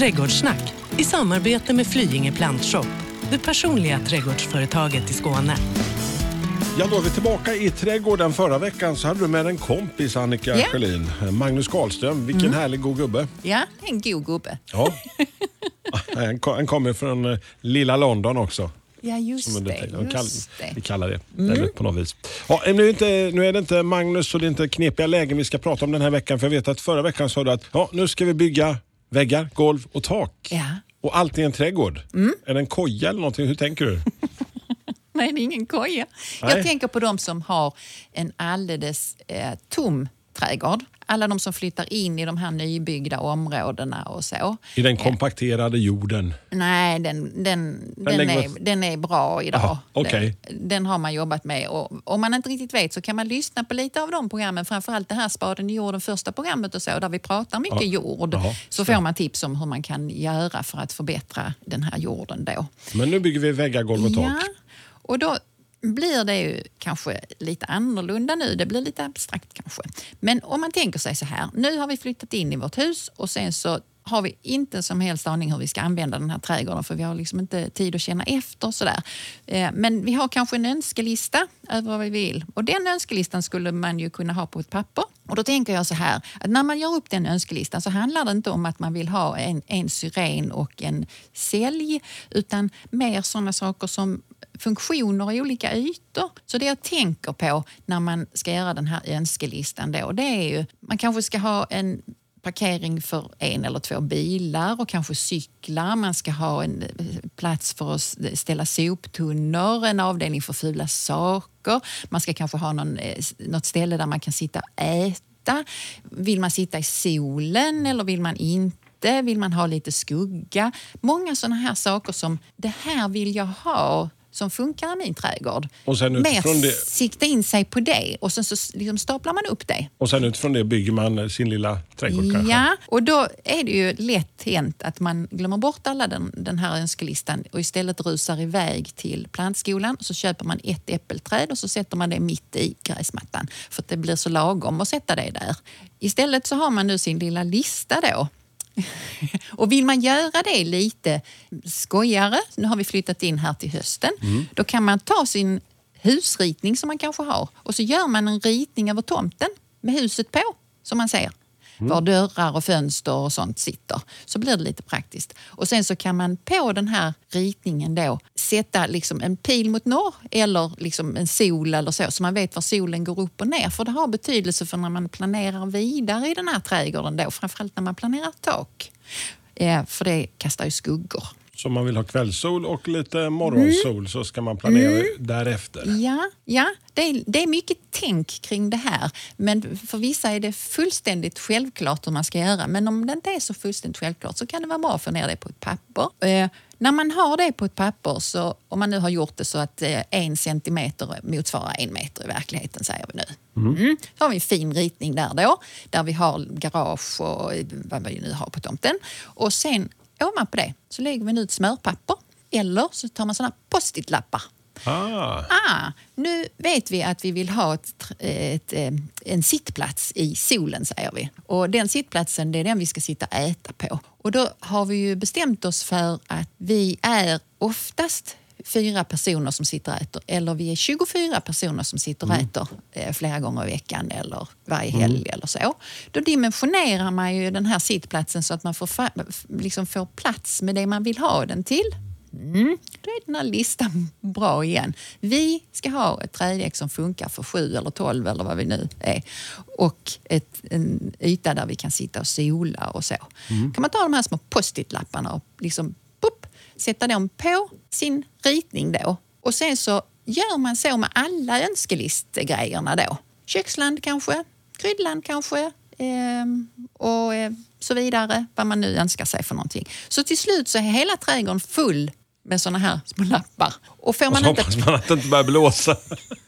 Trädgårdssnack i samarbete med Flyinge Plantshop, det personliga trädgårdsföretaget i Skåne. Ja, då är vi tillbaka i trädgården. Förra veckan så hade du med en kompis, Annika Ja. Schelin. Magnus Karlström. Vilken härlig god gubbe. Ja, en god gubbe. Ja. Han ko- Han kommer från eh, lilla London också. Ja, just Som det. det, de kall, Just Vi det. kallar det. Eller på något vis. Ja, nu, är inte, nu är det inte Magnus och det är inte knepiga lägen vi ska prata om den här veckan. För jag vet att förra veckan sa du att ja, nu ska vi bygga väggar, golv och tak. Ja. Och allt i en trädgård. Är det en koja eller någonting? Hur tänker du? Nej, det är ingen koja. Nej. Jag tänker på de som har en alldeles eh, tom trädgård. Alla de som flyttar in i de här nybyggda områdena och så. I den kompakterade jorden. Nej, den, den, den, lägger är, man- den är bra idag. Aha, okej. den, den har man jobbat med. Och om man inte riktigt vet så kan man lyssna på lite av de programmen. Framförallt det här Spaden i jorden, första programmet och så, där vi pratar mycket Ja. jord. Jaha, så får man tips om hur man kan göra för att förbättra den här jorden då. Men nu bygger vi väggar, golv och tak. Ja, och då blir det ju kanske lite annorlunda nu. Det blir lite abstrakt kanske. Men om man tänker sig så här. Nu har vi flyttat in i vårt hus och sen så har vi inte som helst aning hur vi ska använda den här trädgården för vi har liksom inte tid att känna efter. Sådär. Eh, men vi har kanske en önskelista över vad vi vill och den önskelistan skulle man ju kunna ha på ett papper. Och då tänker jag så här att när man gör upp den önskelistan så handlar det inte om att man vill ha en, en syren och en sälj utan mer sådana saker som funktioner i olika ytor. Så det jag tänker på när man ska göra den här önskelistan då, det är ju, man kanske ska ha en parkering för en eller två bilar och kanske cyklar. Man ska ha en eh, plats för att ställa soptunnor, en avdelning för fula saker. Man ska kanske ha någon, eh, något ställe där man kan sitta och äta. Vill man sitta i solen eller vill man inte? Vill man ha lite skugga? Många sådana här saker som det här vill jag ha som funkar i min trädgård. Och sen utifrån det- sikta in sig på det och sen så liksom staplar man upp det. Och sen utifrån det bygger man eh, sin lilla trädgård kanske. Ja, och då är det ju lätt hänt att man glömmer bort alla den, den här önskelistan och istället rusar iväg till plantskolan. Så köper man ett äppelträd och så sätter man det mitt i gräsmattan för att det blir så lagom att sätta det där. Istället så har man nu sin lilla lista då och vill man göra det lite skojigare, nu har vi flyttat in här till hösten, då kan man ta sin husritning som man kanske har och så gör man en ritning över tomten med huset på, som man ser. Var dörrar och fönster och sånt sitter. Så blir det lite praktiskt. Och sen så kan man på den här ritningen då sätta liksom en pil mot norr eller liksom en sol eller så, så man vet var solen går upp och ner. För det har betydelse för när man planerar vidare i den här trädgården då, framförallt när man planerar tak. Eh, för det kastar ju skuggor. Så om man vill ha kvällssol och lite morgonsol så ska man planera därefter. Ja, ja det, är, det är mycket tänk kring det här. Men för vissa är det fullständigt självklart hur man ska göra. Men om det inte är så fullständigt självklart så kan det vara bra att få ner det på ett papper. Eh, när man har det på ett papper, så, om man nu har gjort det så att eh, en centimeter motsvarar en meter i verkligheten, säger vi nu. Mm. Så har vi en fin ritning där då, där vi har garage och eh, vad vi nu har på tomten. Och sen ovanpå det så lägger nu ett smörpapper. Eller så tar man såna post-it-lappar Ah, Ah, nu vet vi att vi vill ha ett, tr- ett, eh, en sittplats i solen, säger vi. Och den sittplatsen det är den vi ska sitta och äta på. Och då har vi ju bestämt oss för att vi är oftast fyra personer som sitter och äter eller vi är 24 personer som sitter och äter eh, flera gånger i veckan eller varje helg eller så. Då dimensionerar man ju den här sittplatsen så att man får, liksom får plats med det man vill ha den till. Mm. Då är den här listan bra igen. Vi ska ha ett trädäck som funkar för sju eller tolv eller vad vi nu är. Och ett, en yta där vi kan sitta och sola och så. kan man ta de här små post-it-lapparna och liksom, sätta dem på sin ritning då. Och sen så gör man så med alla önskelistgrejerna då. Köksland kanske, kryddland kanske ehm, och eh, så vidare. Vad man nu önskar sig för någonting. Så till slut så är hela trädgården full med såna här små lappar. Och får och man så inte... hoppas man att det inte börjar blåsa.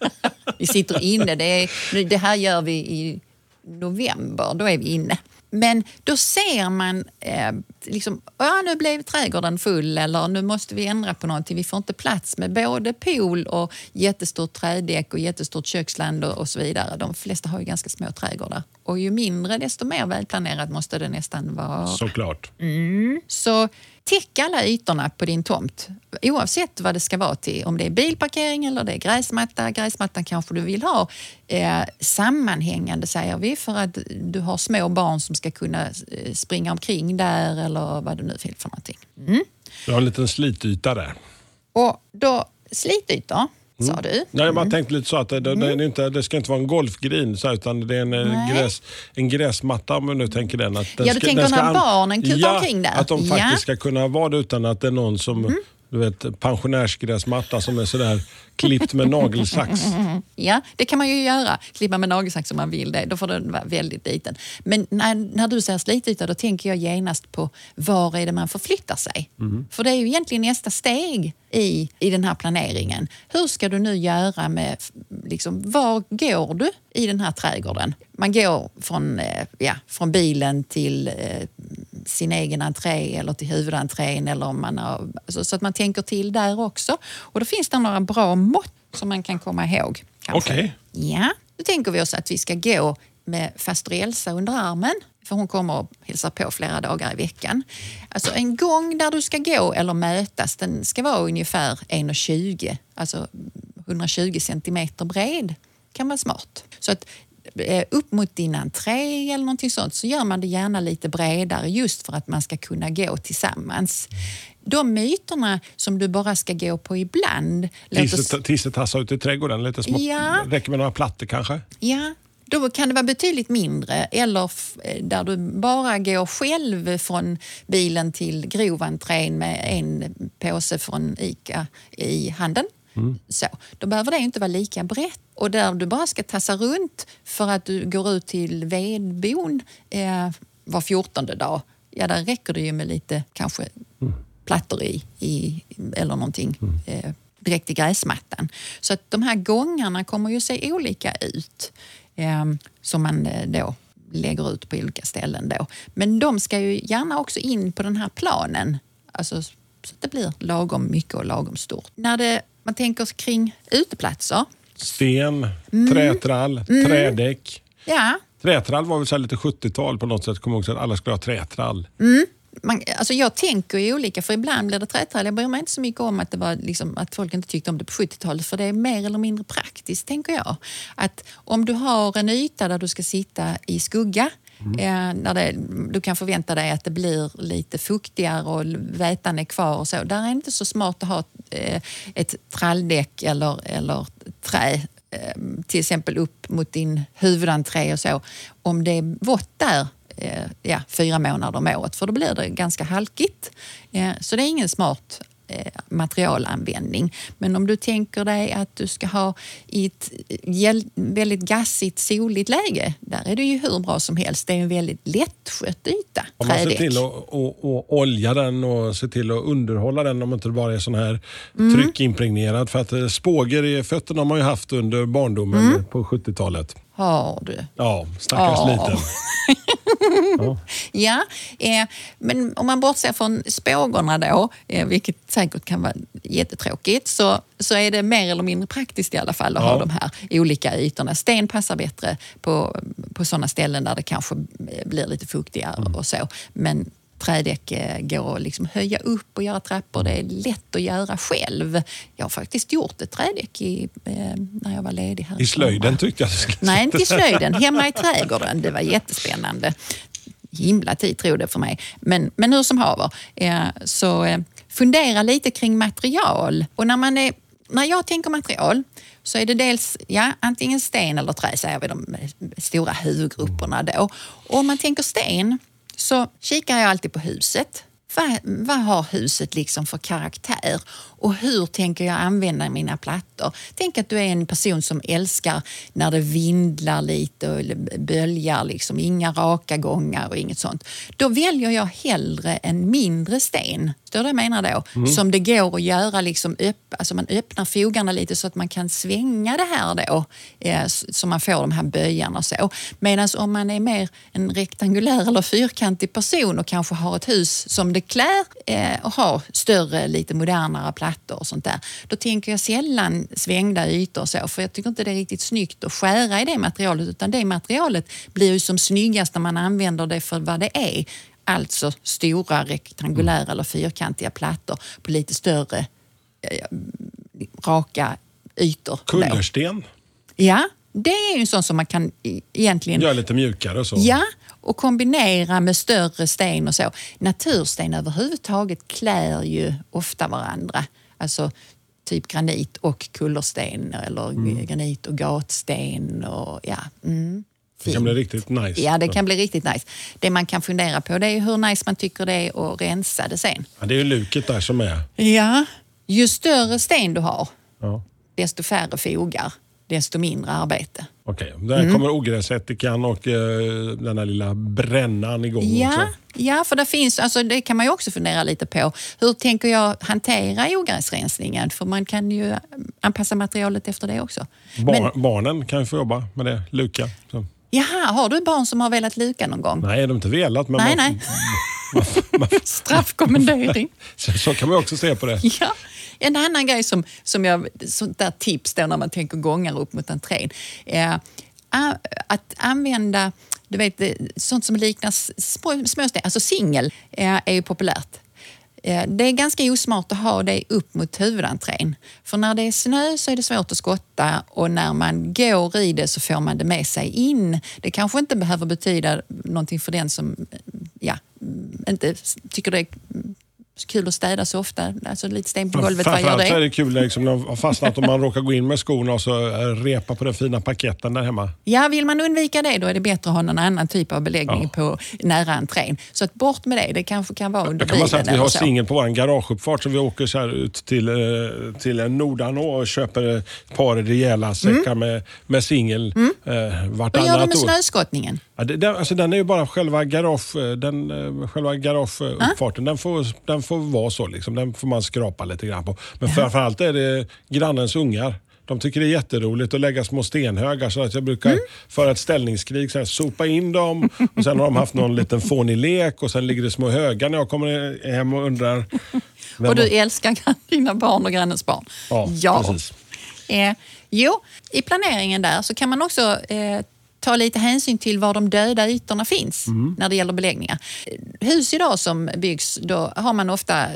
Vi sitter inne. Det, är, det här gör vi i november. Då är vi inne. Men då ser man, eh, liksom, ja nu blev trädgården full eller nu måste vi ändra på någonting. Vi får inte plats med både pool och jättestort trädäck och jättestort köksland och, och så vidare. De flesta har ju ganska små trädgårdar. Och ju mindre desto mer välplanerat måste det nästan vara. Såklart. Så täck alla ytorna på din tomt oavsett vad det ska vara till. Om det är bilparkering eller det är gräsmatta. Gräsmattan kanske du vill ha eh, sammanhängande säger vi för att du har små barn som ska kunna eh, springa omkring där eller vad det nu är för någonting. Du har en liten slityta där. Och då slitytor, sa du. Nej, jag bara tänkte lite så att det, det, det, är inte, det ska inte vara en golfgrin så utan det är en, eh, Nej. gräs, en gräsmatta om nu tänker den. Att den Ja, du ska, tänker när barnen kutar ja, omkring där. att de Ja. Mm. faktiskt ska kunna vara det utan att det är någon som du vet, pensionärsgräsmatta som är sådär klippt med nagelsax. Ja, det kan man ju göra. Klippa med nagelsax om man vill det. Då får den vara väldigt liten. Men när, när du säger slityta då tänker jag genast på var är det man förflyttar sig? För det är ju egentligen nästa steg i, i den här planeringen. Hur ska du nu göra med, liksom, var går du i den här trädgården? Man går från, eh, ja, från bilen till eh, sin egen entré eller till huvudentrén. Eller om man har, alltså, så att man tänker till där också. Och då finns det några bra mått som man kan komma ihåg. Okej. Ja, då tänker vi oss att vi ska gå med faster Elsa under armen. För hon kommer och hälsar på flera dagar i veckan. Alltså en gång där du ska gå eller mötas, den ska vara ungefär 1,20. Alltså 120 centimeter bred. kan vara smart. Så att upp mot din entré eller någonting sånt så gör man det gärna lite bredare just för att man ska kunna gå tillsammans. De myterna som du bara ska gå på ibland. låt oss- Tisse- Tissetassa ute i trädgården, lite små, Ja. räcker med några plattor kanske? Ja, då kan det vara betydligt mindre. Eller där du bara går själv från bilen till groventrén med en påse från ICA i handen. Så, då behöver det inte vara lika brett. Och där du bara ska tassa runt för att du går ut till vedbon eh, var fjortonde dag, ja där räcker det ju med lite kanske plattor i, i eller någonting eh, direkt i gräsmattan. Så att de här gångarna kommer ju se olika ut eh, som man eh, då lägger ut på olika ställen. Då. Men de ska ju gärna också in på den här planen. Alltså, så att det blir lagom mycket och lagom stort. När det, man tänker kring uteplatser. Sten, Mm. trätrall, trädäck. Ja, Trätrall var väl så lite 70-tal på något sätt. Kommer ihåg att alla skulle ha trätrall. man, alltså jag tänker ju olika, för ibland blir det trätrall. Jag bryr mig inte så mycket om att, det var liksom, att folk inte tyckte om det på 70-talet, för det är mer eller mindre praktiskt, tänker jag. Att om du har en yta där du ska sitta i skugga, eh, när det, du kan förvänta dig att det blir lite fuktigare och vätan är kvar och så. Där är det inte så smart att ha Eh, ett tralldäck eller, eller trä ehm, till exempel upp mot din huvudentré och så. Om det är vått där eh, ja, fyra månader om året för då blir det ganska halkigt. Eh, så det är ingen smart materialanvändning. Men om du tänker dig att du ska ha i ett gäll- väldigt gassigt, soligt läge, där är det ju hur bra som helst. Det är en väldigt lättskött yta, Om man ser trädäck. till att och, och olja den och se till att underhålla den om inte det bara är sån här Mm. tryckimpregnerad. För att eh, spåger i fötterna har man ju haft under barndomen Mm. på 70-talet. Har du. Ja, stackars Ja. liten. Ja. Ja, eh, men om man bortser från spågorna då, eh, vilket säkert kan vara jättetråkigt, så, så är det mer eller mindre praktiskt i alla fall att Ja. ha de här olika ytorna. Sten passar bättre på, på sådana ställen där det kanske blir lite fuktigare Mm. och så. Men trädäck eh, går att liksom höja upp och göra trappor. Det är lätt att göra själv. Jag har faktiskt gjort ett trädäck i, eh, när jag var ledig här I slöjden tyckte jag det skulle Nej, inte i slöjden. Hemma i trädgården. Det var jättespännande. Himla tid tror det för mig. Men, men hur som haver, eh, så eh, fundera lite kring material. Och när, man är, när jag tänker material så är det dels ja, antingen sten eller trä, säger vi de stora huvudgrupperna då. Och om man tänker sten så kikar jag alltid på huset. Vad, vad har huset liksom för karaktär? Och hur tänker jag använda mina plattor? Tänk att du är en person som älskar när det vindlar lite och böljar, liksom. inga raka gångar och inget sånt. Då väljer jag hellre en mindre sten det jag menar då. Som det går att göra, liksom upp, alltså man öppnar fogarna lite så att man kan svänga det här då. Eh, så man får de här böjarna och så. Medan om man är mer en rektangulär eller fyrkantig person och kanske har ett hus som det klär eh, och har större, lite modernare plattor och sånt där. Då tänker jag sällan svängda ytor och så, för jag tycker inte det är riktigt snyggt att skära i det materialet, utan det materialet blir ju som snyggast när man använder det för vad det är. Alltså stora rektangulära eller fyrkantiga plattor på lite större eh, raka ytor. Kullersten. Ja, det är ju en sån som man kan egentligen Gör lite mjukare så. Ja, och kombinera med större sten och så. Natursten överhuvudtaget klär ju ofta varandra. Alltså typ granit och kullersten eller Mm. granit och gatsten. Och, ja, mm. Det kan bli riktigt nice. Ja, det kan bli riktigt nice. Det man kan fundera på det är hur nice man tycker det är att rensa det sen. Ja, det är ju luket där som är... Ja, ju större sten du har, Ja. desto färre fogar, desto mindre arbete. Okej, där Mm. kommer ogräsättikan och eh, den här lilla brännan igång Ja, också. ja, för det finns, alltså det kan man ju också fundera lite på. Hur tänker jag hantera ogräsrensningen? För man kan ju anpassa materialet efter det också. Bar- Men, Barnen kan ju få jobba med det, luka. Så. Jaha, har du barn som har velat luka någon gång? Nej, de har inte velat, men nej. man, nej. Straffkommendering. Så, så kan man också se på det. Ja. En annan grej som, som jag, sånt där tips då när man tänker gångar upp mot entrén. är a- att använda du vet, det- sånt som liknar s- små, småsten, alltså singel, eh, är ju populärt. Eh, det är ganska osmart att ha det upp mot huvudentrén. För när det är snö så är det svårt att skotta och när man går i det så får man det med sig in. Det kanske inte behöver betyda någonting för den som eh, ja, mm, inte tycker det är kul att städa så ofta. Alltså lite sten på golvet, vad gör så är det? det kul liksom, när de har fastnat om man råkar gå in med skorna och så repa på den fina paketten där hemma. Ja, vill man undvika det då är det bättre att ha någon annan typ av beläggning på nära entrén. Så att bort med det. Det kanske kan vara under Då kan man säga bilen att vi har singel på vår garageuppfart så vi åker så ut till, eh, till Nordanå och köper ett par rejäla säckar med, med singel eh, Mm. Vad gör du vartannat med år. snöskottningen? Ja, det, den, alltså den är ju bara själva, garage, eh, den, själva garageuppfarten. Den, får, den får vara så. Liksom. Den får man skrapa lite grann på. Men framförallt är det grannens ungar. De tycker det är jätteroligt att lägga små stenhögar så att jag brukar Mm. föra ett ställningskrig, så här, sopa in dem och sen har de haft någon liten fånig lek och sen ligger det små högar när jag kommer hem och undrar. Och du har- älskar dina barn och grannens barn? Ja, precis. Eh, jo, i planeringen där så kan man också eh, ta lite hänsyn till var de döda ytorna finns Mm. när det gäller beläggningar. Hus idag som byggs, då har man ofta,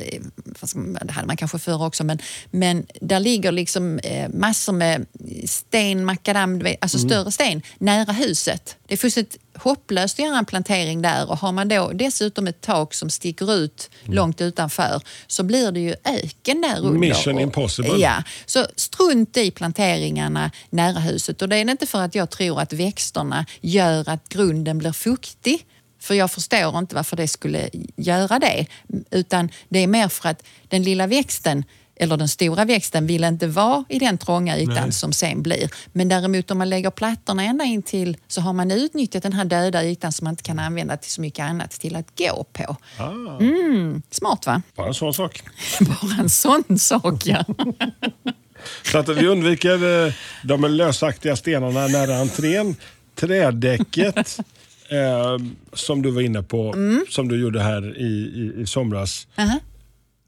det hade man kanske förr också, men, men där ligger liksom eh, massor med sten, makadam, alltså Mm. större sten nära huset. Det är fullständigt hopplöst att göra en plantering där och har man då dessutom ett tak som sticker ut långt utanför så blir det ju öken där under. Mm. Mission impossible. Ja, så strunt i planteringarna nära huset. Och det är inte för att jag tror att växterna gör att grunden blir fuktig. För jag förstår inte varför det skulle göra det. Utan det är mer för att den lilla växten eller den stora växten vill inte vara i den trånga ytan Nej. som sen blir. Men däremot om man lägger plattorna ända in till så har man utnyttjat den här döda ytan som man inte kan använda till så mycket annat till att gå på. Ah, Smart va? bara en sån sak. Bara en sån sak ja. Så att vi undviker eh, de lösaktiga stenarna nära entrén. Trädäcket eh, som du var inne på, Mm. som du gjorde här i, i, i somras. Aha.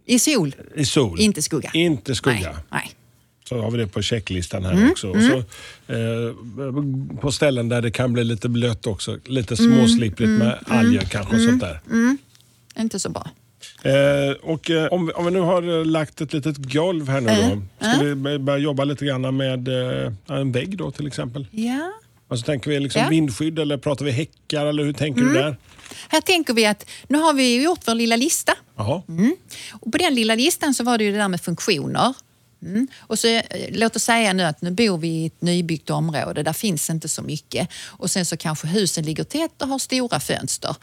I sol, I sol. inte skugga. Inte skugga. Nej, nej. Så har vi det på checklistan här Mm, också. Och Så, eh, på ställen där det kan bli lite blött också. Lite småslipprigt Mm, med alger kanske och sånt där. Inte så bra. Eh, och eh, om, vi- om vi nu har eh, lagt ett litet golv här nu då. Ska vi börja- jobba lite grann med eh, en vägg då till exempel? Ja. Alltså tänker vi liksom Ja. Mm. vindskydd eller pratar vi häckar eller hur tänker du där? Här tänker vi att nu har vi gjort vår lilla lista. Mm. Och på den lilla listan så var det ju det där med funktioner. Mm. Och så, eh, låt oss säga nu att nu bor vi i ett nybyggt område, där finns inte så mycket. Och sen så kanske husen ligger tätt och har stora fönster.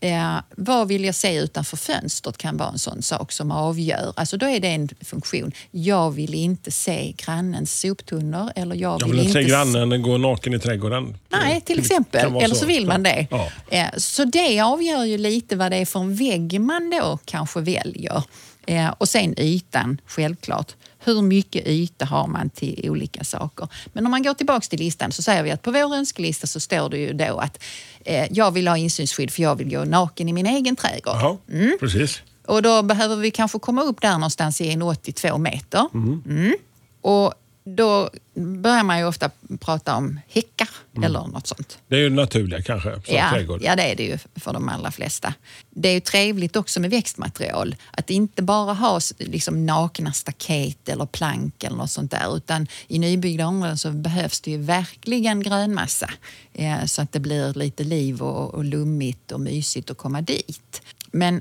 Eh, vad vill jag se utanför fönstret kan vara en sån sak som avgör. Alltså då är det en funktion. Jag vill inte se grannens soptunnor eller jag Jag vill, vill inte se grannen gå naken i trädgården. Nej, till exempel. Eller så vill man det. Ja. Eh, Så det avgör ju lite vad det är för en vägg man då kanske väljer. Eh, Och sen ytan, självklart. Hur mycket yta har man till olika saker? Men om man går tillbaka till listan så säger vi att på vår önskelista så står det ju då att eh, jag vill ha insynsskydd för jag vill gå naken i min egen trädgård. Jaha, Mm. precis. Och då behöver vi kanske komma upp där någonstans i en 82 meter. Mm. Och då börjar man ju ofta prata om häckar eller något sånt. Det är ju naturliga kanske, som Ja, trädgård. ja, det är det ju för de allra flesta. Det är ju trevligt också med växtmaterial. Att inte bara ha liksom, nakna staket eller plank eller något sånt där. Utan i nybyggda områden så behövs det ju verkligen grönmassa. Eh, så att det blir lite liv och, och lummigt och mysigt att komma dit. Men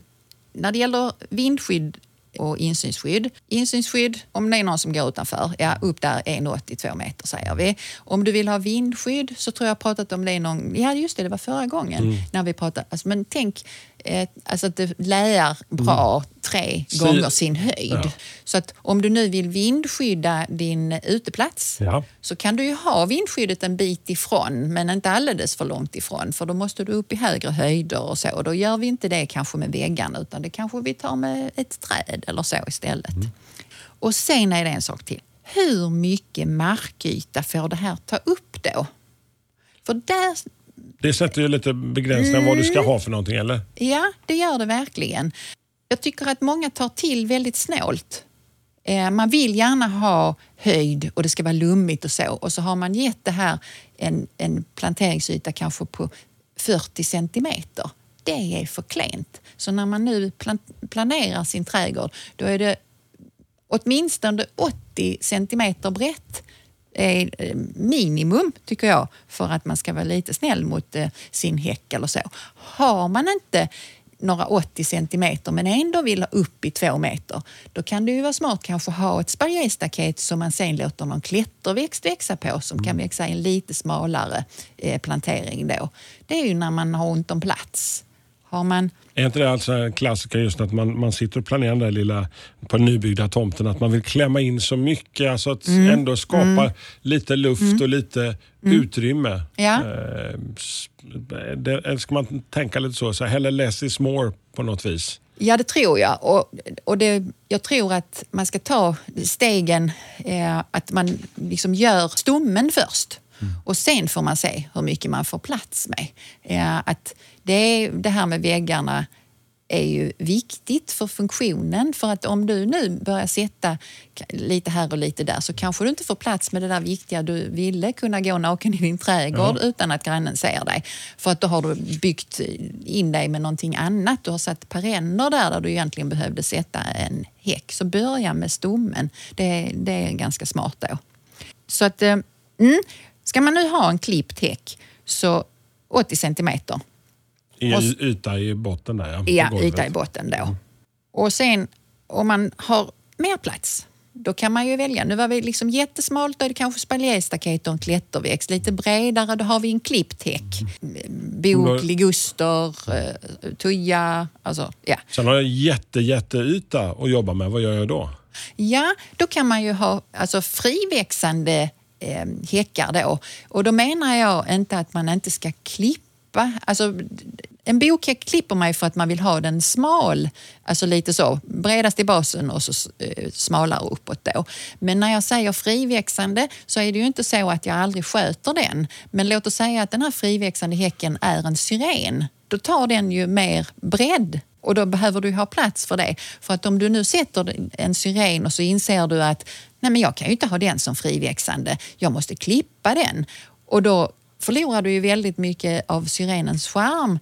när det gäller vindskydd och insynsskydd. Insynsskydd, om det är någon som går utanför, ja upp där 1,82 meter säger vi. Om du vill ha vindskydd så tror jag pratat om det någon, ja just det, det var förra gången när vi pratade. Alltså, men tänk eh, alltså att det läar bra tre Så- gånger sin höjd. Ja. Så att om du nu vill vindskydda din uteplats Ja. så kan du ju ha vindskyddet en bit ifrån men inte alldeles för långt ifrån för då måste du upp i högre höjder och så. Och då gör vi inte det kanske med väggarna utan det kanske vi tar med ett träd eller så istället. Och sen är det en sak till. Hur mycket markyta får det här ta upp då? För där Det sätter ju lite begränsningar vad du ska ha för någonting, eller? Ja, det gör det verkligen. Jag tycker att många tar till väldigt snålt. Eh, Man vill gärna ha höjd och det ska vara lummigt och så. Och så har man gett det här en, en planteringsyta kanske på 40 centimeter. Det är för klent. Så när man nu plan- planerar sin trädgård, då är det åtminstone 80 centimeter brett är eh, minimum, tycker jag, för att man ska vara lite snäll mot eh, sin häck eller så. Har man inte några 80 centimeter men ändå vill ha upp i två meter, då kan det ju vara smart kanske ha ett spaljéstaket som man sen låter någon klätterväxt växa på som kan växa i en lite smalare eh, plantering då. Det är ju när man har ont om plats. Har man Är inte det alltså en klassiker just att man, man sitter och planerar den där lilla på den nybyggda tomten att man vill klämma in så mycket, alltså att Mm. ändå skapa lite luft och lite utrymme. Ja. Eh, det, ska man tänka lite så, så hellre less is more på något vis? Ja, det tror jag. Och, och det, jag tror att man ska ta stegen, eh, att man liksom gör stommen först. Och sen får man se hur mycket man får plats med. Eh, att det, är, det här med väggarna är ju viktigt för funktionen. För att om du nu börjar sätta lite här och lite där så kanske du inte får plats med det där viktiga du ville kunna gå naken i din trädgård utan att grannen ser dig. För att då har du byggt in dig med någonting annat. Du har satt perenner där, där du egentligen behövde sätta en häck. Så börja med stommen. Det, det är ganska smart då. Så att, eh, mm, ska man nu ha en klippt häck så 80 centimeter. I s- yta i botten där ja. Ja, yta i botten då. Och sen om man har mer plats, då kan man ju välja. Nu var vi liksom jättesmalt, då är det kanske spaljéstaket och en klätterväxt. Lite bredare, då har vi en klippt häck. Bok, Mm. liguster, eh, tuja, alltså ja. Sen har jag jätte, jätteyta att jobba med. Vad gör jag då? Ja, då kan man ju ha alltså, friväxande eh, häckar då. Och då menar jag inte att man inte ska klippa. Alltså, en bokhäck klipper man ju för att man vill ha den smal, alltså lite så, bredast i basen och så eh, smalare uppåt då. Men när jag säger friväxande så är det ju inte så att jag aldrig sköter den. Men låt oss säga att den här friväxande häcken är en syren. Då tar den ju mer bredd och då behöver du ha plats för det. För att om du nu sätter en syren och så inser du att nej men jag kan ju inte ha den som friväxande, jag måste klippa den. Och då förlorar du ju väldigt mycket av syrenens charm,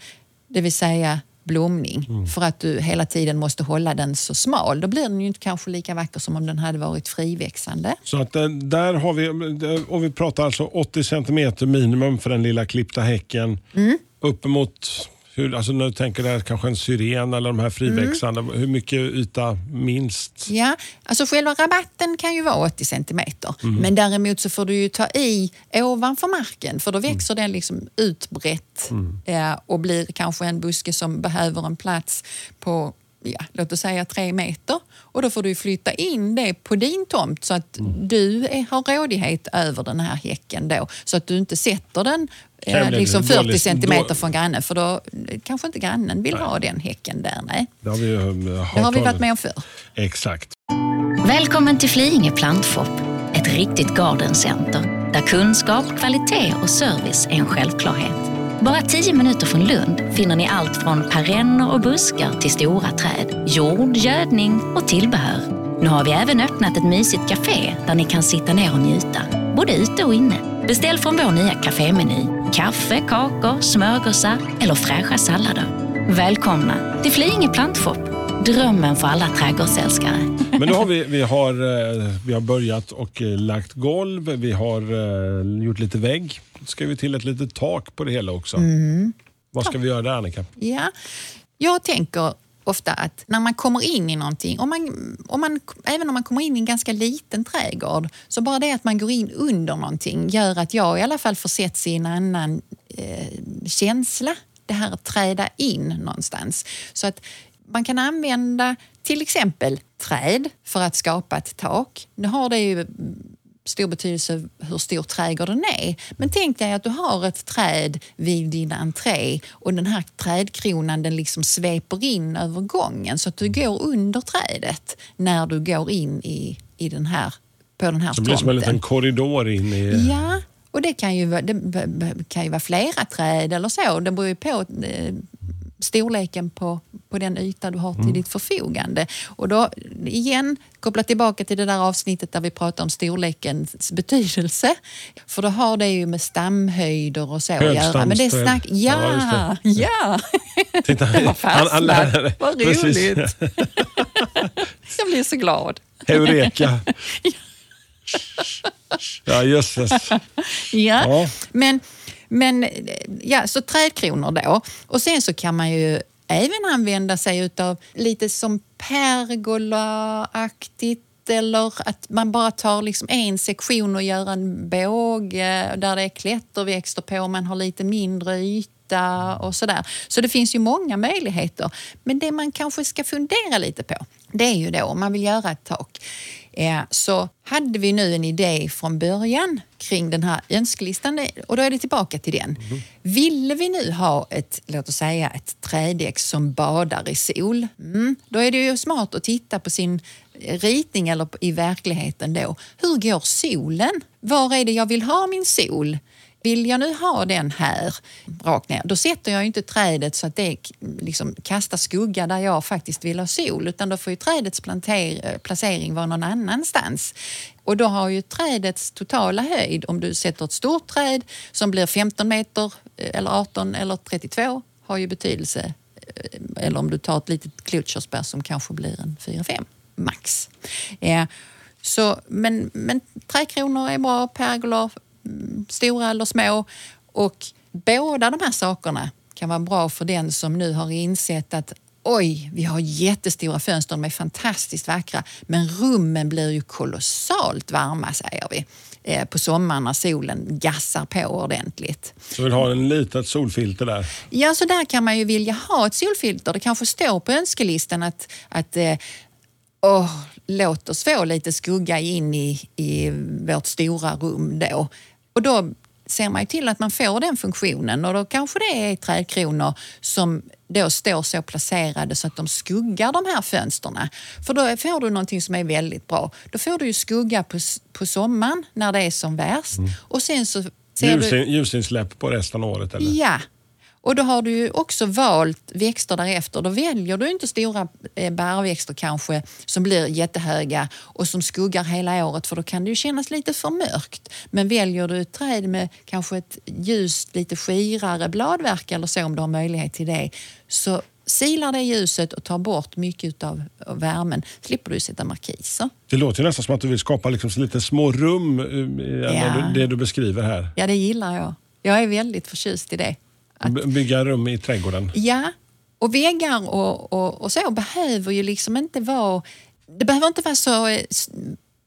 det vill säga blomning. För att du hela tiden måste hålla den så smal. Då blir den ju inte kanske lika vacker som om den hade varit friväxande. Så att eh, där har vi, eh, och vi pratar alltså 80 centimeter minimum för den lilla klippta häcken. Mm. Uppemot Hur, alltså när du tänker där, kanske en syren eller de här friväxande, Mm. hur mycket yta minst? Ja, alltså själva rabatten kan ju vara 80 centimeter. Mm. Men däremot så får du ju ta i ovanför marken för då Mm. växer den liksom utbrett eh, och blir kanske en buske som behöver en plats på ja, låt oss säga tre meter. Och då får du flytta in det på din tomt så att Mm. du är, har rådighet över den här häcken då. Så att du inte sätter den eh, liksom dålig- 40 centimeter då- från grannen för då eh, kanske inte grannen vill ha den häcken där. Nej. Det har vi ju eh, Det har vi varit med om förr. Exakt. Välkommen till Flyinge Plantshop, ett riktigt gardencenter där kunskap, kvalitet och service är en självklarhet. Bara tio minuter från Lund finner ni allt från perenner och buskar till stora träd, jord, gödning och tillbehör. Nu har vi även öppnat ett mysigt café där ni kan sitta ner och njuta, både ute och inne. Beställ från vår nya kafémeny. Kaffe, kakor, smörgåsar eller fräscha sallader. Välkomna till Flyinge Plantshop, drömmen för alla trädgårdsälskare. Men nu har vi, vi, har, eh, vi har börjat och eh, lagt golv, vi har eh, gjort lite vägg. Nu ska vi till ett litet tak på det hela också. Mm. Vad ska vi göra där Annika? Ja, jag tänker ofta att när man kommer in i någonting, om man, om man, även om man kommer in i en ganska liten trädgård, så bara det att man går in under någonting gör att jag i alla fall försätts i en annan eh, känsla. Det här att träda in någonstans. Så att man kan använda till exempel träd för att skapa ett tak. Nu har det ju stor betydelse hur stor trädgården är. Men tänk dig att du har ett träd vid din entré och den här trädkronan den liksom sveper in över gången så att du går under trädet när du går in i, i den här, på den här Så det blir som en liten korridor in i... Ja, och det kan ju, det kan ju vara flera träd eller så. Det beror ju på eh, storleken på, på den yta du har till ditt förfogande. Och då igen, koppla tillbaka till det där avsnittet där vi pratar om storlekens betydelse. För då har det ju med stamhöjder och så att göra. Men det är snack... Ja, Ja, ja! Titta, Det var fastnat. Vad roligt. Jag blir så glad. Heureka. Ja, jösses. Ja. Ja. Men, men ja, så trädkronor då. Och sen så kan man ju även använda sig utav lite som pergolaaktigt eller att man bara tar liksom en sektion och gör en båge där det är klätterväxter på och man har lite mindre yta och sådär. Så det finns ju många möjligheter. Men det man kanske ska fundera lite på, det är ju då om man vill göra ett tak. Eh, så hade vi nu en idé från början kring den här önskelistan och då är det tillbaka till den. Ville vi nu ha ett, låt oss säga ett trädäck som badar i sol, mm, då är det ju smart att titta på sin ritning eller i verkligheten då. Hur går solen? Var är det jag vill ha min sol? Vill jag nu ha den här rakt ner, då sätter jag ju inte trädet så att det liksom kastar skugga där jag faktiskt vill ha sol, utan då får ju trädets planter, eh, placering vara någon annanstans. Och då har ju trädets totala höjd, om du sätter ett stort träd som blir 15 meter eh, eller 18 eller 32, har ju betydelse. Eh, eller om du tar ett litet klotkörsbär som kanske blir en 4-5 max. Ja, så, men, men trädkronor är bra, pergolor, stora eller små. Och båda de här sakerna kan vara bra för den som nu har insett att oj, vi har jättestora fönster, de är fantastiskt vackra, men rummen blir ju kolossalt varma, säger vi, eh, på sommaren när solen gassar på ordentligt. Så vill ha en litet solfilter där. Ja, så där kan man ju vilja ha ett solfilter. Det kanske står på önskelistan att, att åh, låt oss få lite skugga in i, i vårt stora rum då. Och då ser man ju till att man får den funktionen och då kanske det är trädkronor som då står så placerade så att de skuggar de här fönsterna. För då får du någonting som är väldigt bra. Då får du ju skugga på, på sommaren när det är som värst och sen så ser du... Ljusin, ljusinsläpp på resten av året eller? Ja. Och då har du ju också valt växter därefter. Då väljer du inte stora eh, bärväxter kanske som blir jättehöga och som skuggar hela året för då kan det ju kännas lite för mörkt. Men väljer du ett träd med kanske ett ljust, lite skirare bladverk eller så om du har möjlighet till det så silar det ljuset och tar bort mycket av värmen. slipper du sätta markiser. Det låter nästan som att du vill skapa liksom lite små rum, eh, Ja. det du beskriver här. Ja, det gillar jag. Jag är väldigt förtjust i det. Att, Bygga rum i trädgården. Ja, och väggar och, och, och så behöver ju liksom inte vara... Det behöver inte vara så eh,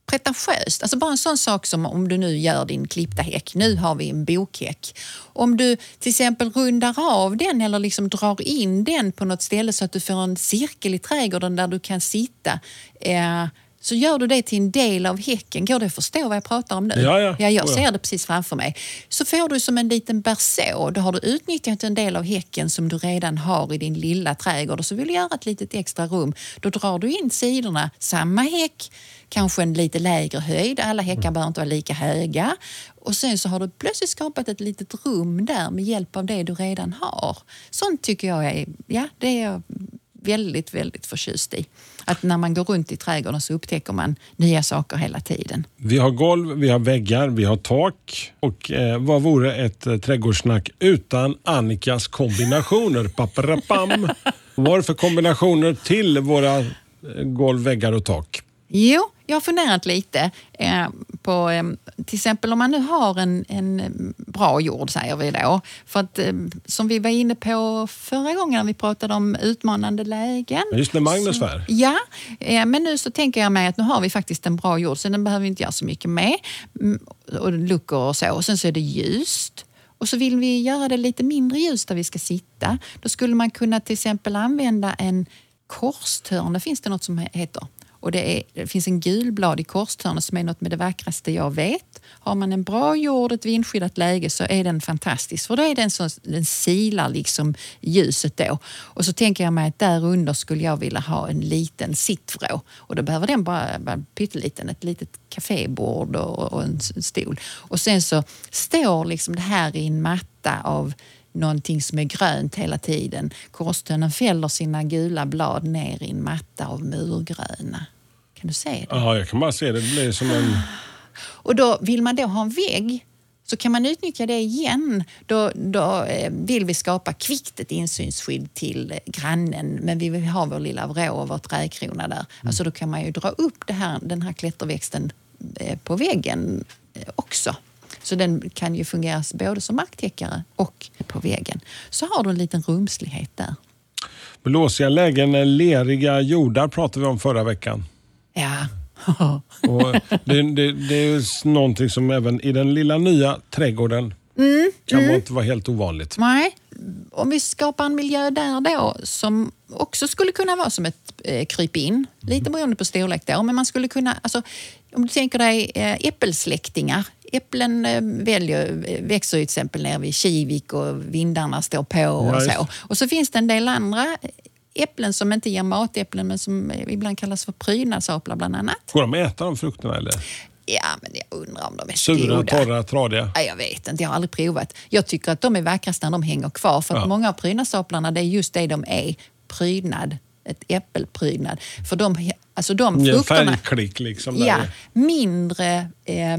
pretentiöst. Alltså bara en sån sak som om du nu gör din klippta häck. Nu har vi en bokhäck. Om du till exempel rundar av den eller liksom drar in den på något ställe så att du får en cirkel i trädgården där du kan sitta. Eh, så gör du det till en del av häcken. Går det att förstå vad jag pratar om nu? Ja, ja. ja jag ja. ser det precis framför mig. Så får du som en liten berså. Då har du utnyttjat en del av häcken som du redan har i din lilla trädgård och så vill du göra ett litet extra rum. Då drar du in sidorna, samma häck, kanske en lite lägre höjd. Alla häckar behöver inte vara lika höga. Och sen så har du plötsligt skapat ett litet rum där med hjälp av det du redan har. Sånt tycker jag är, ja, det är väldigt, väldigt förtjust i. Att när man går runt i trädgården så upptäcker man nya saker hela tiden. Vi har golv, vi har väggar, vi har tak. Och eh, vad vore ett eh, trädgårdssnack utan Annikas kombinationer? Paparapam. vad har du för kombinationer till våra eh, golv, väggar och tak? Jo, jag har funderat lite eh, på eh, till exempel om man nu har en, en bra jord, säger vi då. För att eh, som vi var inne på förra gången när vi pratade om utmanande lägen. Just när Magnus var. Ja, eh, men nu så tänker jag mig att nu har vi faktiskt en bra jord så den behöver vi inte göra så mycket med. Mm, Och luckor och så. Och sen så är det ljust. Och så vill vi göra det lite mindre ljust där vi ska sitta. Då skulle man kunna till exempel använda en korstörne, finns det något som heter. Och det, är, det finns en gulbladig korstörne som är något med det vackraste jag vet. Har man en bra jord, ett vindskyddat läge så är den fantastisk. För då är den som den silar liksom ljuset då. Och så tänker jag mig att där under skulle jag vilja ha en liten sittvrå. Och då behöver den bara vara pytteliten, ett litet kafébord och, och en stol. Och sen så står liksom det här i en matta av någonting som är grönt hela tiden. Korstörnen fäller sina gula blad ner i en matta av murgröna. Kan du se det? Ja, jag kan bara se det. Det blir som en... Och då vill man då ha en vägg så kan man utnyttja det igen. Då, då eh, vill vi skapa kvickt ett insynsskydd till grannen men vi vill ha vår lilla vrå och vår trädkrona där. Alltså då kan man ju dra upp det här, den här klätterväxten eh, på väggen eh, också. Så den kan ju fungera både som marktäckare och på väggen. Så har du en liten rumslighet där. Blåsiga lägen, eh, leriga jordar pratade vi om förra veckan. Ja. Och det, det, det är någonting som även i den lilla nya trädgården kan mm. inte vara helt ovanligt. Nej, om vi skapar en miljö där då som också skulle kunna vara som ett eh, krypin, lite beroende på storlek då, men man skulle kunna, alltså, om du tänker dig eh, äppelsläktingar. Äpplen eh, väljer, eh, växer ju till exempel nere vid Kivik och vindarna står på och Ja, så. Och så finns det en del andra äpplen som inte ger matäpplen men som eh, ibland kallas för prydnadsaplar bland annat. Går de att äta de frukterna eller? Ja, men jag undrar om de är Sura, goda. torra, tradiga? Nej, jag vet inte, jag har aldrig provat. Jag tycker att de är vackrast när de hänger kvar för att Ja. många av prydnadsaplarna det är just det de är, prydnad. Ett äppelprydnad. För de, alltså de En frukterna... färgklick liksom. där. Ja, mindre eh,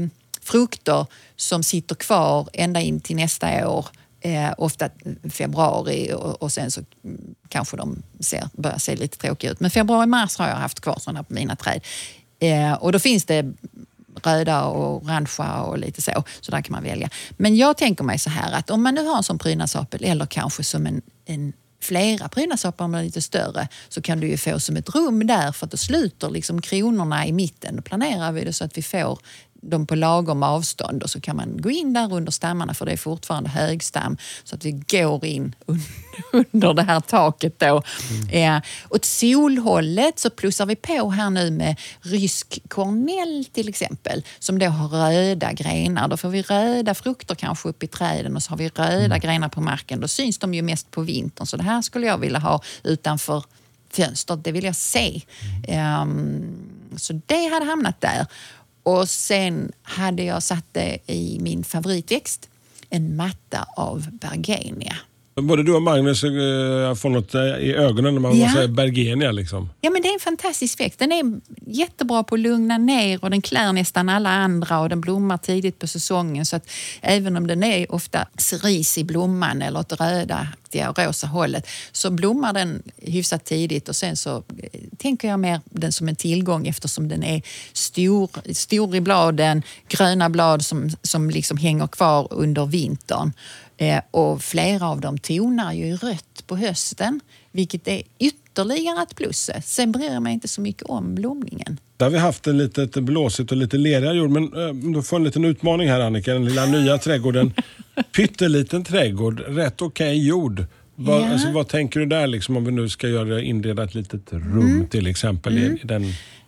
frukter som sitter kvar ända in till nästa år. Eh, ofta februari och, och sen så mm, kanske de ser, börjar se lite tråkiga ut. Men februari-mars har jag haft kvar sådana på mina träd. Eh, och då finns det röda och orangea och lite så. Så där kan man välja. Men jag tänker mig så här att om man nu har en sån prydnadsapel eller kanske som en, en flera prydnadsapor om de är lite större så kan du ju få som ett rum där för att då sluter liksom kronorna i mitten. Då planerar vi det så att vi får dem på lagom avstånd och så kan man gå in där under stammarna för det är fortfarande högstam så att vi går in un- under det här taket då. Eh, åt solhållet så plussar vi på här nu med rysk kornell till exempel som då har röda grenar. Då får vi röda frukter kanske upp i träden och så har vi röda grenar på marken. Då syns de ju mest på vintern så det här skulle jag vilja ha utanför fönstret. Det vill jag se. Ehm, så det hade hamnat där. Och sen hade jag satt det i min favoritväxt, en matta av bergenia. Både du och Magnus eh, får något eh, i ögonen när man Ja. säger Bergenia. Liksom. Ja, men det är en fantastisk växt. Den är jättebra på att lugna ner och den klär nästan alla andra och den blommar tidigt på säsongen. Så att även om den är ofta cerise i blomman eller åt rödaktiga och rosa hållet så blommar den hyfsat tidigt och sen så eh, tänker jag mer den som en tillgång eftersom den är stor, stor i bladen, gröna blad som, som liksom hänger kvar under vintern. Eh, och flera av dem tonar ju rött på hösten, vilket är ytterligare ett plus. Sen bryr jag mig inte så mycket om blomningen. Där har vi haft en lite blåsigt och lite lerigare jord. Men eh, du får en liten utmaning här Annika. Den lilla nya trädgården. Pytteliten trädgård, rätt okej okay jord. Vad, Ja. alltså, vad tänker du där liksom, om vi nu ska göra, inreda ett litet rum Mm. till exempel i, i den,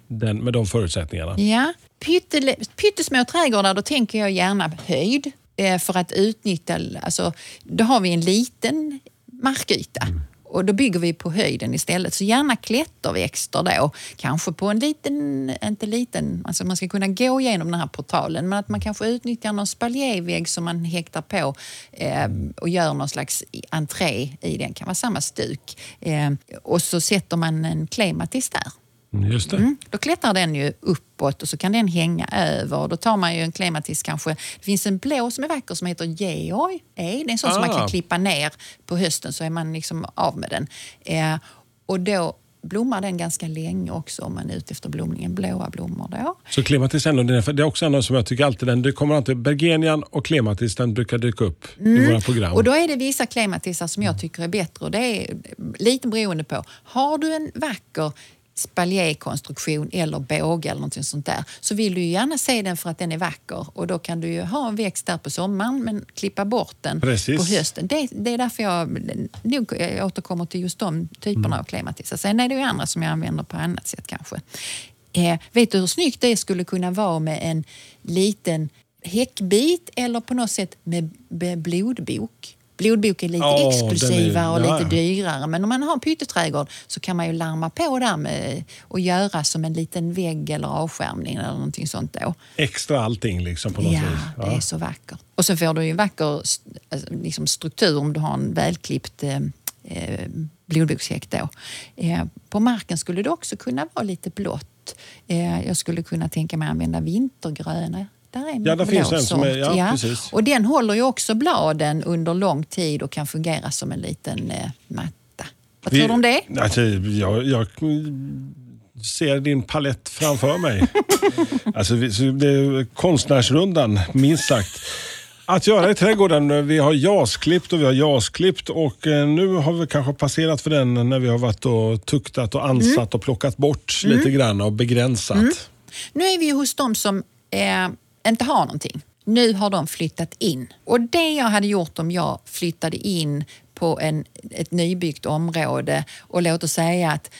den, med de förutsättningarna? Ja, pyttele, pyttesmå trädgårdar, då tänker jag gärna höjd för att utnyttja, alltså, då har vi en liten markyta. Och då bygger vi på höjden istället. Så gärna klätterväxter då. Kanske på en liten, inte liten, alltså man ska kunna gå igenom den här portalen. Men att man kanske utnyttjar någon spaljévägg som man häktar på eh, och gör någon slags entré i den. kan vara samma stuk. Eh, och så sätter man en klematis där. Mm, Just det. Mm. Då klättrar den ju uppåt och så kan den hänga över. Och då tar man ju en klematis kanske. Det finns en blå som är vacker som heter Georg. Det är en sån som man Ah. kan klippa ner på hösten så är man liksom av med den. Eh, och då blommar den ganska länge också om man är ute efter blomningen. Blåa blommor då. Så klematis ändå, det är också en som jag tycker alltid, den, det kommer alltid, Bergenian och klematis den brukar dyka upp i våra program. Mm. Och då är det vissa klematisar som jag tycker är bättre och det är lite beroende på. Har du en vacker spaljékonstruktion eller båge eller något sånt där så vill du ju gärna se den för att den är vacker och då kan du ju ha en växt där på sommaren men klippa bort den Precis. på hösten. Det, det är därför jag nog jag återkommer till just de typerna Mm. av klematisar. Sen är det ju andra som jag använder på annat sätt kanske. Eh, vet du hur snyggt det skulle kunna vara med en liten häckbit eller på något sätt med blodbok? Blodbok är lite Ja, den är- och ja, lite ja. dyrare. Men om man har en pytteträdgård så kan man ju larma på där med, och göra som en liten vägg eller avskärmning eller någonting sånt då. Extra allting liksom på något Ja, vis. det är så vackert. Och så får du ju en vacker alltså, liksom struktur om du har en välklippt eh, eh, blodbokshäck då. Eh, på marken skulle det också kunna vara lite blått. Eh, jag skulle kunna tänka mig att använda vintergröna. Där är Ja, där finns en som är- ja, precis. Och den håller ju också bladen under lång tid och kan fungera som en liten eh, matta. Vad tror du om det? Alltså, jag, jag ser din palett framför mig. alltså, vi- så det är konstnärsrundan, minst sagt. Att göra i trädgården, vi har jasklippt och vi har jasklippt och eh, nu har vi kanske passerat för den när vi har varit och tuktat och ansatt Mm. och plockat bort lite grann och begränsat. Nu är vi hos de som eh, inte har någonting. Nu har de flyttat in. Och det jag hade gjort om jag flyttade in på en, ett nybyggt område och låt oss säga att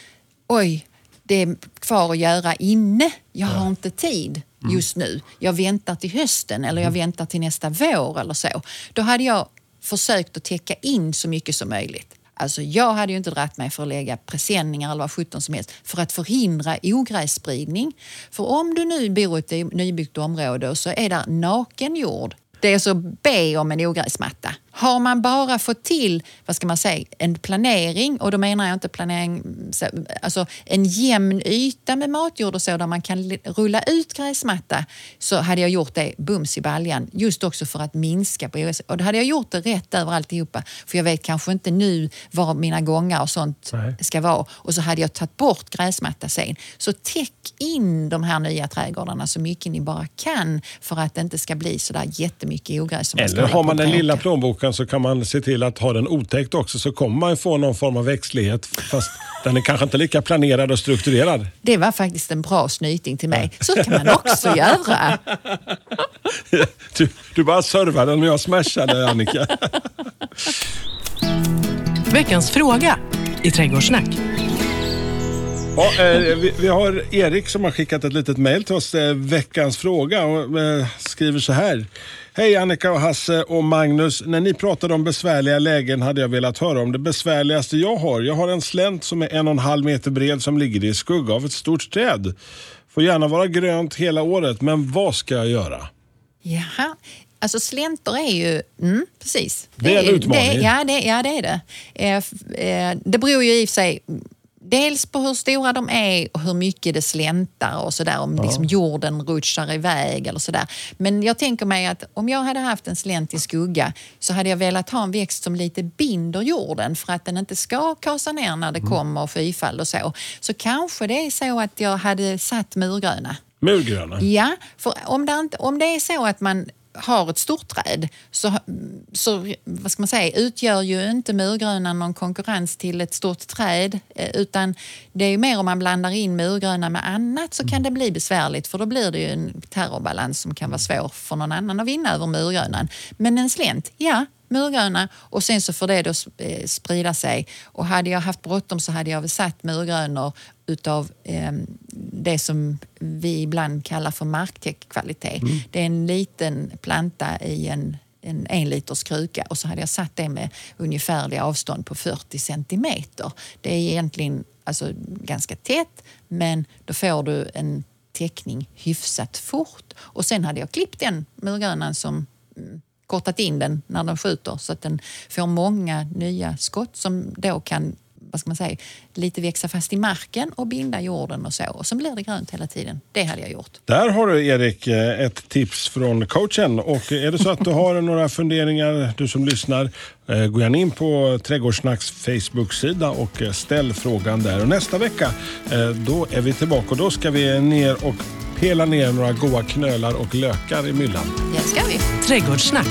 oj, det är kvar att göra inne. Jag har inte tid just nu. Jag väntar till hösten eller jag väntar till nästa vår eller så. Då hade jag försökt att täcka in så mycket som möjligt. Alltså jag hade ju inte dragit mig för att lägga presenningar eller vad sjutton som helst för att förhindra ogrässpridning. För om du nu bor i ett nybyggt område och så är där naken jord det är så be om en ogräsmatta. Har man bara fått till vad ska man säga, en planering, och då menar jag inte planering, så- alltså en jämn yta med matjord och så där man kan rulla ut gräsmatta så hade jag gjort det bums i baljan. Just också för att minska på ogräs. Och då hade jag gjort det rätt över alltihopa. För jag vet kanske inte nu var mina gångar och sånt Nej. ska vara. Och så hade jag tagit bort gräsmatta sen. Så täck in de här nya trädgårdarna så mycket ni bara kan för att det inte ska bli så där jättemycket ogräs. man Eller hålla har man den lilla bråka. Plånboken så kan man se till att ha den otäckt också så kommer man få någon form av växtlighet fast den är kanske inte lika planerad och strukturerad. Det var faktiskt en bra snyting till mig. Så kan man också göra. Du, du bara servade den och jag smashade Annika. Veckans fråga i Trädgårdssnack. Ja, eh, vi, vi har Erik som har skickat ett litet mejl till oss, eh, veckans fråga och eh, skriver så här. Hej Annika och Hasse och Magnus. När ni pratade om besvärliga lägen hade jag velat höra om det besvärligaste jag har. Jag har en slänt som är en och en halv meter bred som ligger i skugga av ett stort träd. Får gärna vara grönt hela året, men vad ska jag göra? Jaha. Alltså slänter är ju... Mm, precis. Det är en utmaning. Det, ja, det, ja, det är det. Eh, eh, det beror ju i och för sig dels på hur stora de är och hur mycket det släntar och sådär. Om liksom jorden rutschar iväg eller sådär. Men jag tänker mig att om jag hade haft en slänt i skugga så hade jag velat ha en växt som lite binder jorden för att den inte ska kasa ner när det kommer skyfall och så. Så kanske det är så att jag hade satt murgröna. Murgröna? Ja, för om det, inte, om det är så att man har ett stort träd så, så vad ska man säga, utgör ju inte murgrönan någon konkurrens till ett stort träd eh, utan det är mer om man blandar in murgröna med annat så kan det bli besvärligt för då blir det ju en terrorbalans som kan vara svår för någon annan att vinna över murgrönan. Men en slänt, ja, murgröna och sen så får det då eh, sprida sig. Och hade jag haft bråttom så hade jag satt murgrönor utav eh, det som vi ibland kallar för marktäckkvalitet. Mm. Det är en liten planta i en en en liters kruka och så hade jag satt det med ungefärliga avstånd på 40 centimeter. Det är egentligen alltså, ganska tätt men då får du en täckning hyfsat fort. Och sen hade jag klippt den murgrönan som mm, kortat in den när den skjuter så att den får många nya skott som då kan vad ska man säga, lite växa fast i marken och binda jorden och så. Och så blir det grönt hela tiden. Det hade jag gjort. Där har du Erik eh, ett tips från coachen. Och är det så att du har några funderingar, du som lyssnar, eh, gå gärna in på Trädgårdssnacks Facebook-sida och eh, ställ frågan där. Och nästa vecka, då är vi tillbaka och då ska vi ner och pela ner några goda knölar och lökar i myllan. Det ska vi. Trädgårdssnack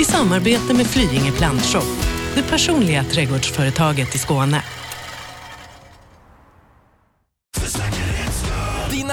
i samarbete med Flyinge Plantshop. Det personliga trädgårdsföretaget i Skåne.